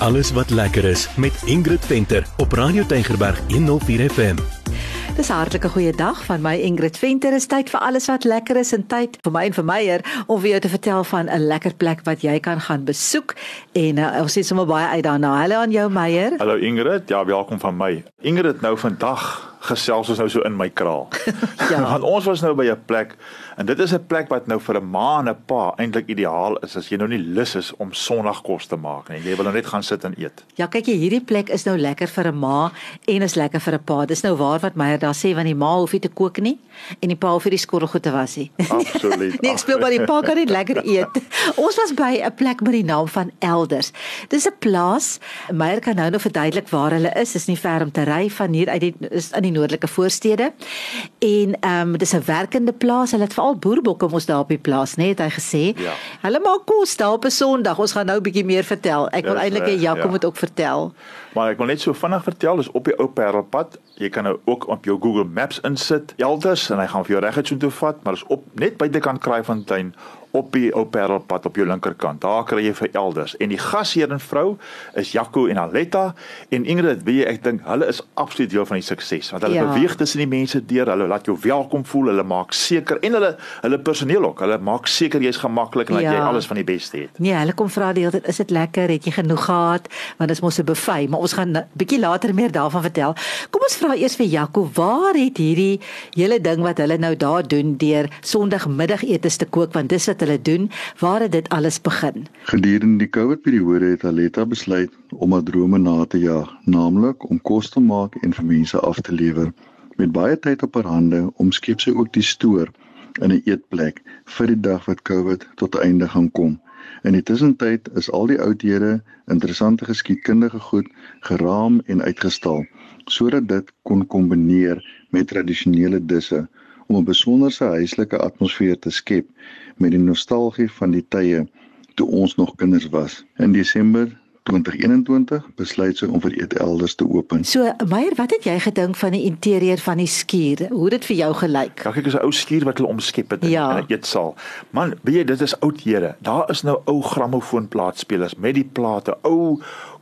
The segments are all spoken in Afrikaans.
Alles wat lekker is met Ingrid Venter op Radio Tygerberg 104 FM. Dis 'n hartlike goeie dag van my Ingrid Venter. Is tyd vir alles wat lekker is en tyd vir my en vir Meyer om vir jou te vertel van 'n lekker plek wat jy kan gaan besoek. En uh, ons sien sommer baie uit daarna. Hallo aan jou Meyer. Hallo Ingrid. Ja, welkom van my. Ingrid nou vandag gesels ons nou so in my kraal. ja. Want ons was nou by 'n plek en dit is 'n plek wat nou vir 'n ma en 'n pa eintlik ideaal is as jy nou nie lus is om Sondagkos te maak nie. Jy wil nou net gaan sit en eet. Ja, kyk jy, hierdie plek is nou lekker vir 'n ma en is lekker vir 'n pa. Dis nou waar wat Meyer daar sê want die ma hoef nie te kook nie en die pa hoef nie die skottelgoed te was nie. Absoluut. nee, ek speel maar die pa kan net lekker eet. ons was by 'n plek met die naam van Elders. Dis 'n plaas. Meyer kan nou nog verduidelik waar hulle is. Dis nie ver om te ry van hier uit die is in die noordelike voorstede. En ehm um, dis 'n werkende plaas. Hulle het veral boerbokke mos daar op die plaas, né, nee, het hy gesê. Ja. Hulle maak kos daar op 'n Sondag. Ons gaan nou 'n bietjie meer vertel. Ek wil eintlik hê Jaco ja. moet ook vertel. Maar ek wil net so vinnig vertel, dis op die ou Parelpad. Jy kan nou ook op jou Google Maps insit elders en hy gaan vir jou reguit so toe vat, maar dis op net buitekant Kraaifontein op die ou Parelpad op jou linkerkant. Daar kry jy vir elders. En die gasheer en vrou is Jaco en Aletta en Ingrid, weet jy, ek dink hulle is absoluut deel van die sukses want hulle ja. beweeg tussen die mense deur. Hulle laat jou welkom voel. Hulle maak seker en hulle hulle personeel ook. Hulle maak seker jy's gemaklik en dat ja. jy alles van die beste het. Nee, hulle kom vra die hele tyd, is dit lekker? Het jy genoeg gehad? Want dit is mos 'n buffet, maar ons gaan 'n bietjie later meer daarvan vertel. Kom ons vra eers vir Jaco, waar het hierdie hele ding wat hulle nou daar doen deur Sondagmiddagetes te kook want dis wat hulle doen, waar het dit alles begin? Gedurende die COVID-periode het Aletta besluit om haar drome na te jaag, naamlik om kos te maak en vir mense af te lewer. Met baie tyd op haar hande, omskep sy ook die stoor in 'n eetplek vir die dag wat COVID tot einde gaan kom. In die tussentyd is al die oudhede, interessante geskiedkundige goed geraam en uitgestal sodat dit kon kombineer met tradisionele disse om 'n besonderse huislike atmosfeer te skep met die nostalgie van die tye toe ons nog kinders was. In Desember 2021 besluit sy om vir eet elders te open. So, Meyer, wat het jy gedink van die interieur van die skuur? Hoe het dit vir jou gelyk? Ja, kyk, is 'n ou skuur wat hulle omskep het ja. in 'n eetsaal. Man, weet jy, dit is oud here. Daar is nou ou grammofoonplaatspelers met die plate, ou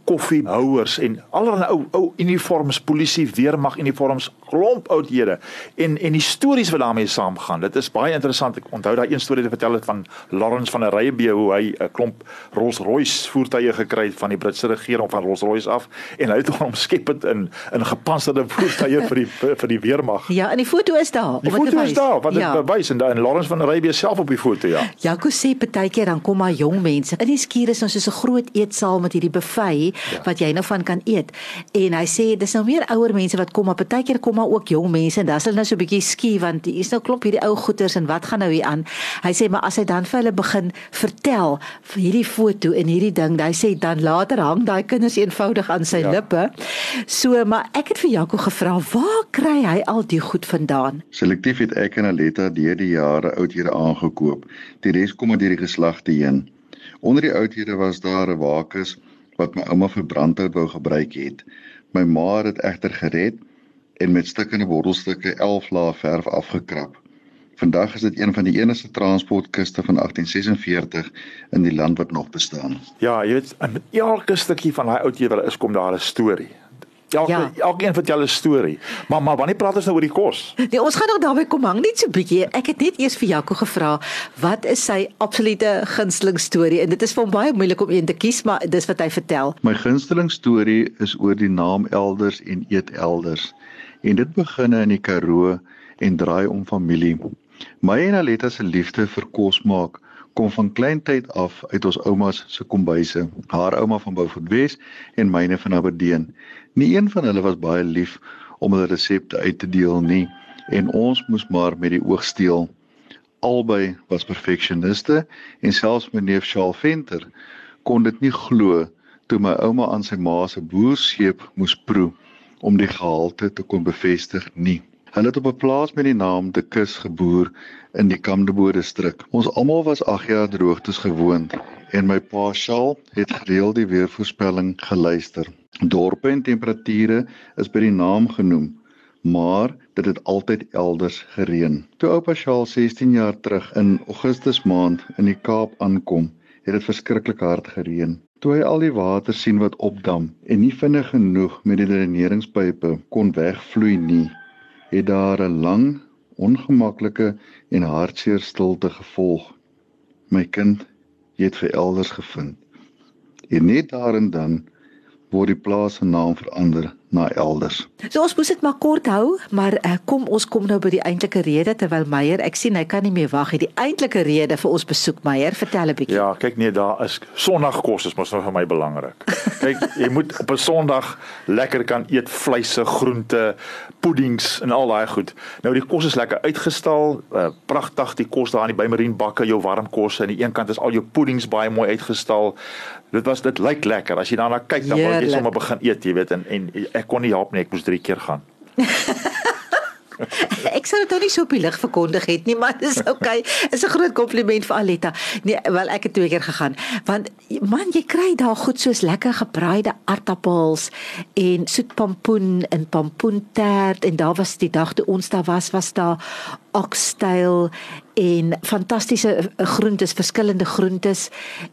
koffiehouers en allerlei ou ou uniforms, polisie, weermag uniforms, klomp oudhede en en die stories wat daarmee saamgaan. Dit is baie interessant. Ek onthou daai een storie te vertel het van Lawrence van der Rybee hoe hy 'n klomp Rolls-Royce voertuie gekry het van die Britse regering van Rolls-Royce af en hy het hom omskep het in in gepantserde voertuie vir die vir die weermag. Ja, en die foto is daar. Die foto is daar, wat dit ja. bewys en dan Lawrence van der Rybee self op die foto, ja. Jaco sê partykeer dan kom maar jong mense. In die skuur is ons so 'n groot eetsaal met hierdie buffet ja. wat jy nou van kan eet. En hy sê dis nou meer ouer mense wat kom, maar partykeer kom maar ook jong mense en dan is hulle nou so 'n bietjie skie want hier is nou klop hierdie ou goeters en wat gaan nou hier aan? Hy sê maar as hy dan vir hulle begin vertel vir hierdie foto en hierdie ding, hy sê dan later hang daai kinders eenvoudig aan sy ja. lippe. So, maar ek het vir Jaco gevra, waar kry hy al die goed vandaan? Selektief het ek en Aletta deur die jare oudhede aangekoop. Die res kom uit hierdie geslagte heen. Onder die oudhede was daar 'n wakus wat my ouma vir brandhout wou gebruik het. My ma het egter gered en met stukkende wortelstukke 11 lae verf afgekrap. Vandag is dit een van die enigste transportkuste van 1846 in die land wat nog bestaan. Ja, jy weet, in elke stukkie van daai ou teewel is kom daar 'n storie. Elke ja. elkeen vertel 'n storie. Maar maar wanneer praat ons nou oor die kos? Nee, ons gaan nog daarby kom hang net so 'n bietjie. Ek het net eers vir Jaco gevra, wat is sy absolute gunsteling storie? En dit is vir hom baie moeilik om een te kies, maar dis wat hy vertel. My gunsteling storie is oor die naam Elders en Eet Elders. En dit begin in die Karoo en draai om familie. My en Aletta se liefde vir kos maak kom van kleintyd af uit ons oumas se kombuise. Haar ouma van Beaufort Wes en myne van Aberdeen. Nie een van hulle was baie lief om hulle resepte uit te deel nie en ons moes maar met die oog steel. Albei was perfeksioniste en selfs my neef Charles Venter kon dit nie glo toe my ouma aan sy ma se boerseep moes proe om die gehalte te kon bevestig nie. Hulle het op 'n plaas met die naam De Kus geboer in die Kamdebo distrik. Ons almal was 8 jaar droogtes gewoond en my pa Shaal het gereeld die weervoorspelling geluister. Dorpe en temperature is by die naam genoem, maar dit het altyd elders gereën. Toe oupa Shaal 16 jaar terug in Augustus maand in die Kaap aankom, het dit verskriklik hard gereën. Toe hy al die water sien wat opdam en nie vinnig genoeg met die dreineringspype kon wegvloei nie, het daar 'n lang, ongemaklike en hartseer stilte gevolg. My kind, jy het vir elders gevind. En net daarin dan word die plaas se naam verander na elders. So ons moet dit maar kort hou, maar uh, kom ons kom nou by die eintlike rede terwyl Meyer, ek sien hy kan nie meer wag nie. Die eintlike rede vir ons besoek Meyer, vertel 'n bietjie. Ja, kyk nee, daar is Sondagkos is mos nou vir my belangrik. kyk, jy moet op 'n Sondag lekker kan eet vleise, groente, puddings en al daai goed. Nou die kos is lekker uitgestal, uh, pragtig die kos daar in die Bymarine bakke, jou warm kos aan die een kant is al jou puddings baie mooi uitgestal. Dit was dit lyk lekker. As jy daarna kyk, dan wil jy sommer begin eet, jy weet en en ek kon nie help nie, ek moes 3 keer gaan. ek sou dit nou nie so op die lig verkondig het nie, maar dis okay. Is 'n groot kompliment vir Aletta. Nee, wel ek het twee keer gegaan. Want man, jy kry daar goed soos lekker gebraaide aartappels en soet pampoen en pampoentert en daar was die dag toe ons daar was, was daar oxtail en fantastiese eh, groentes, verskillende groentes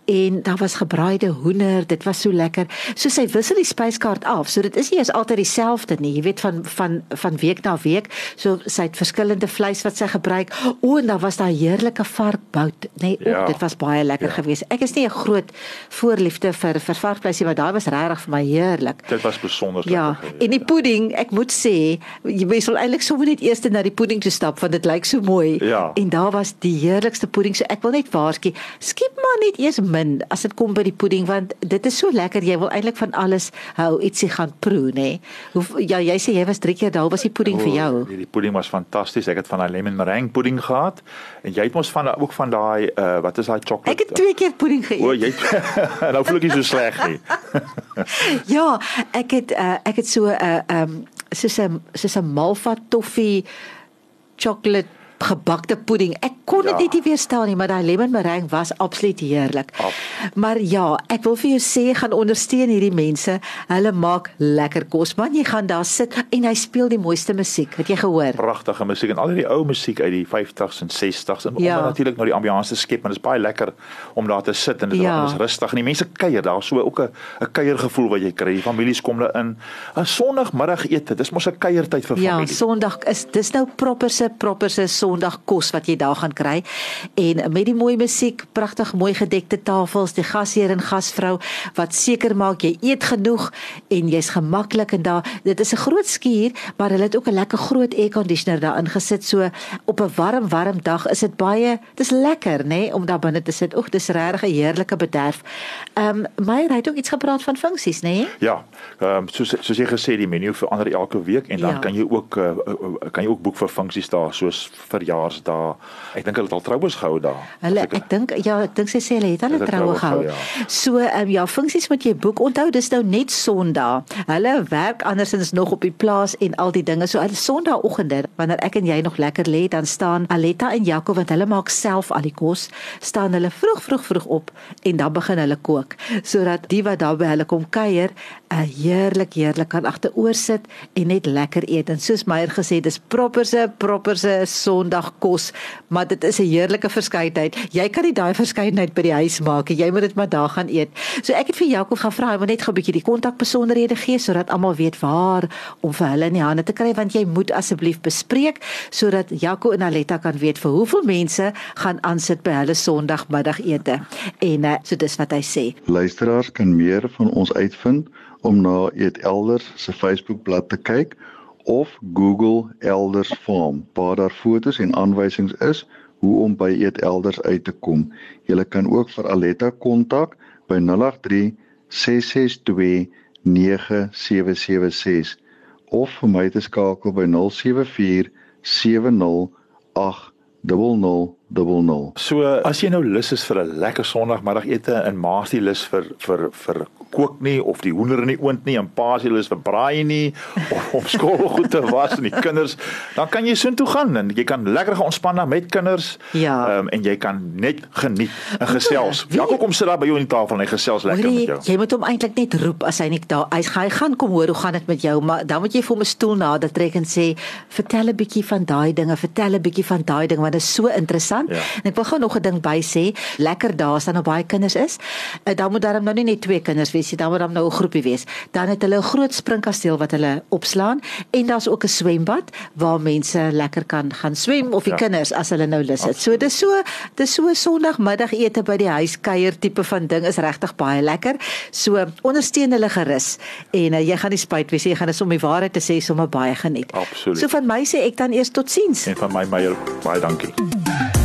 en daar was gebraaide hoender, dit was so lekker. So sy wissel die spyskaart af. So dit is nie eens altyd dieselfde nie. Jy weet van van van week na week. So sy het verskillende vleis wat sy gebruik. O, en daar was daar heerlike varkbout, nê. Nee, ja. Dit was baie lekker ja. geweest. Ek is nie 'n groot voorliefde vir vir varkvleis nie, maar daai was regtig vir my heerlik. Dit was besonder lekker. Ja, en die pudding, ek moet sê, jy mens wil eintlik sommer net eers na die pudding toe stap want dit lyk so mooi. Ja. En daar was die heerlikste pudding. So ek wil net waarsku, skiep maar net eers min as dit kom by die pudding want dit is so lekker. Jy wil eintlik van alles hou ietsie gaan proe, nê. Hoe ja, jy sê jy was 3 keer daar, was die pudding oh, vir jou? Nee, die pudding was fantasties. Ek het van daai lemon meringue pudding gehad en jy het mos van ook van daai uh, wat is daai chocolate? Ek het 2 keer pudding geëet. O, oh, jy nou voel ek nie so sleg nie. ja, ek het uh, ek het so 'n uh, um soos 'n soos 'n malva toffee chocolate gebakte pudding. Ek kon dit ja. nie weerstaan nie, maar daai lemon meringue was absoluut heerlik. Ab. Maar ja, ek wil vir jou sê gaan ondersteun hierdie mense. Hulle maak lekker kos. Man, jy gaan daar sit en hy speel die mooiste musiek. Het jy gehoor? Pragtige musiek en al die ou musiek uit die 50s en 60s en ja. om natuurlik nou die ambiance skep, maar dit is baie lekker om daar te sit en dit ja. is rustig en die mense kuier daar. So ook 'n 'n kuiergevoel wat jy kry. Die families kom daar in. 'n Sondagmiddag ete. Dis mos 'n kuiertyd vir ja, familie. Ja, Sondag is dis nou proper se proper se Sondag kos wat jy daar gaan kry. En met die mooi musiek, pragtig mooi gedekte tafels, die gasheer en gasvrou wat seker maak jy eet genoeg en jy's gemaklik en daar dit is 'n groot skuur, maar hulle het ook 'n lekker groot air conditioner daarin gesit. So op 'n warm warm dag is dit baie dis lekker, nê, nee, om daar binne te sit. Oek, dis regtig 'n heerlike bederf. Ehm um, my het ook iets gepraat van funksies, nê? Nee? Ja. Ehm um, soos soos jy gesê die menu verander elke week en dan ja. kan jy ook uh, kan jy ook boek vir funksies daar soos verjaar verjaarsdae. Ek dink hulle het al troues gehou daar. Hulle ek, ek dink ja, ek dink sy sê hulle het hulle troue gehou. Ja. So ehm um, ja, funksies moet jy boek. Onthou dis nou net Sondag. Hulle werk andersins nog op die plaas en al die dinge. So hulle Sondagoggende wanneer ek en jy nog lekker lê, dan staan Aletta en Jaco want hulle maak self al die kos, staan hulle vroeg vroeg vroeg op en dan begin hulle kook sodat die wat daar by hulle kom kuier, 'n uh, heerlik heerlik kan agteroor sit en net lekker eet. En soos Meyer gesê, dis properse properse Sondag kos, maar dit is 'n heerlike verskeidenheid. Jy kan nie daai verskeidenheid by die huis maak nie. Jy moet dit maar daar gaan eet. So ek het vir Jakob gaan vra, hy wil net gou 'n bietjie die kontakbesonderhede gee sodat almal weet waar om vir hulle in die hande te kry want jy moet asseblief bespreek sodat Jaco en Aletta kan weet vir hoeveel mense gaan aansit by hulle Sondagmiddagete. En uh, so dis wat hy sê. Luisteraars kan meer van ons uitvind om na Eet Elders se Facebookblad te kyk of Google Elders Farm waar daar fotos en aanwysings is hoe om by Eet Elders uit te kom. Jy kan ook vir Aletta kontak by 083 662 9776 of vir my te skakel by 074 708 0000. So as jy nou lus is vir 'n lekker Sondagmiddagete en maas die lus vir vir vir kook nie of die hoender in die oond nie en pa se lus vir braai nie of om skoolgoed te was en die kinders, dan kan jy soontoe gaan en jy kan lekker ontspan met kinders. Ja. Um, en jy kan net geniet en gesels. Ja, kom sit daar by jou aan die tafel en hy gesels lekker Hoorie, met jou. Jy moet hom eintlik net roep as hy net daar hy, hy gaan kom hoor hoe gaan dit met jou, maar dan moet jy vir hom 'n stoel nader trek en sê vertel 'n bietjie van daai dinge, vertel 'n bietjie van daai ding want dit is so interessant interessant. Ja. En ek wil gou nog 'n ding by sê, lekker daar staan nou baie kinders is. Uh, dan moet daar nou nie net twee kinders wees nie, dan moet daar nou 'n groepie wees. Dan het hulle 'n groot springkasteel wat hulle opslaan en daar's ook 'n swembad waar mense lekker kan gaan swem of die ja. kinders as hulle nou lus het. So dis so dis so Sondagmiddagete by die huis kuier tipe van ding is regtig baie lekker. So ondersteun hulle gerus en uh, jy gaan nie spyt wees jy gaan dit sommer waarheid te sê sommer baie geniet. Absoluut. So van my sê ek dan eers totsiens. En van my Meyer baie dankie.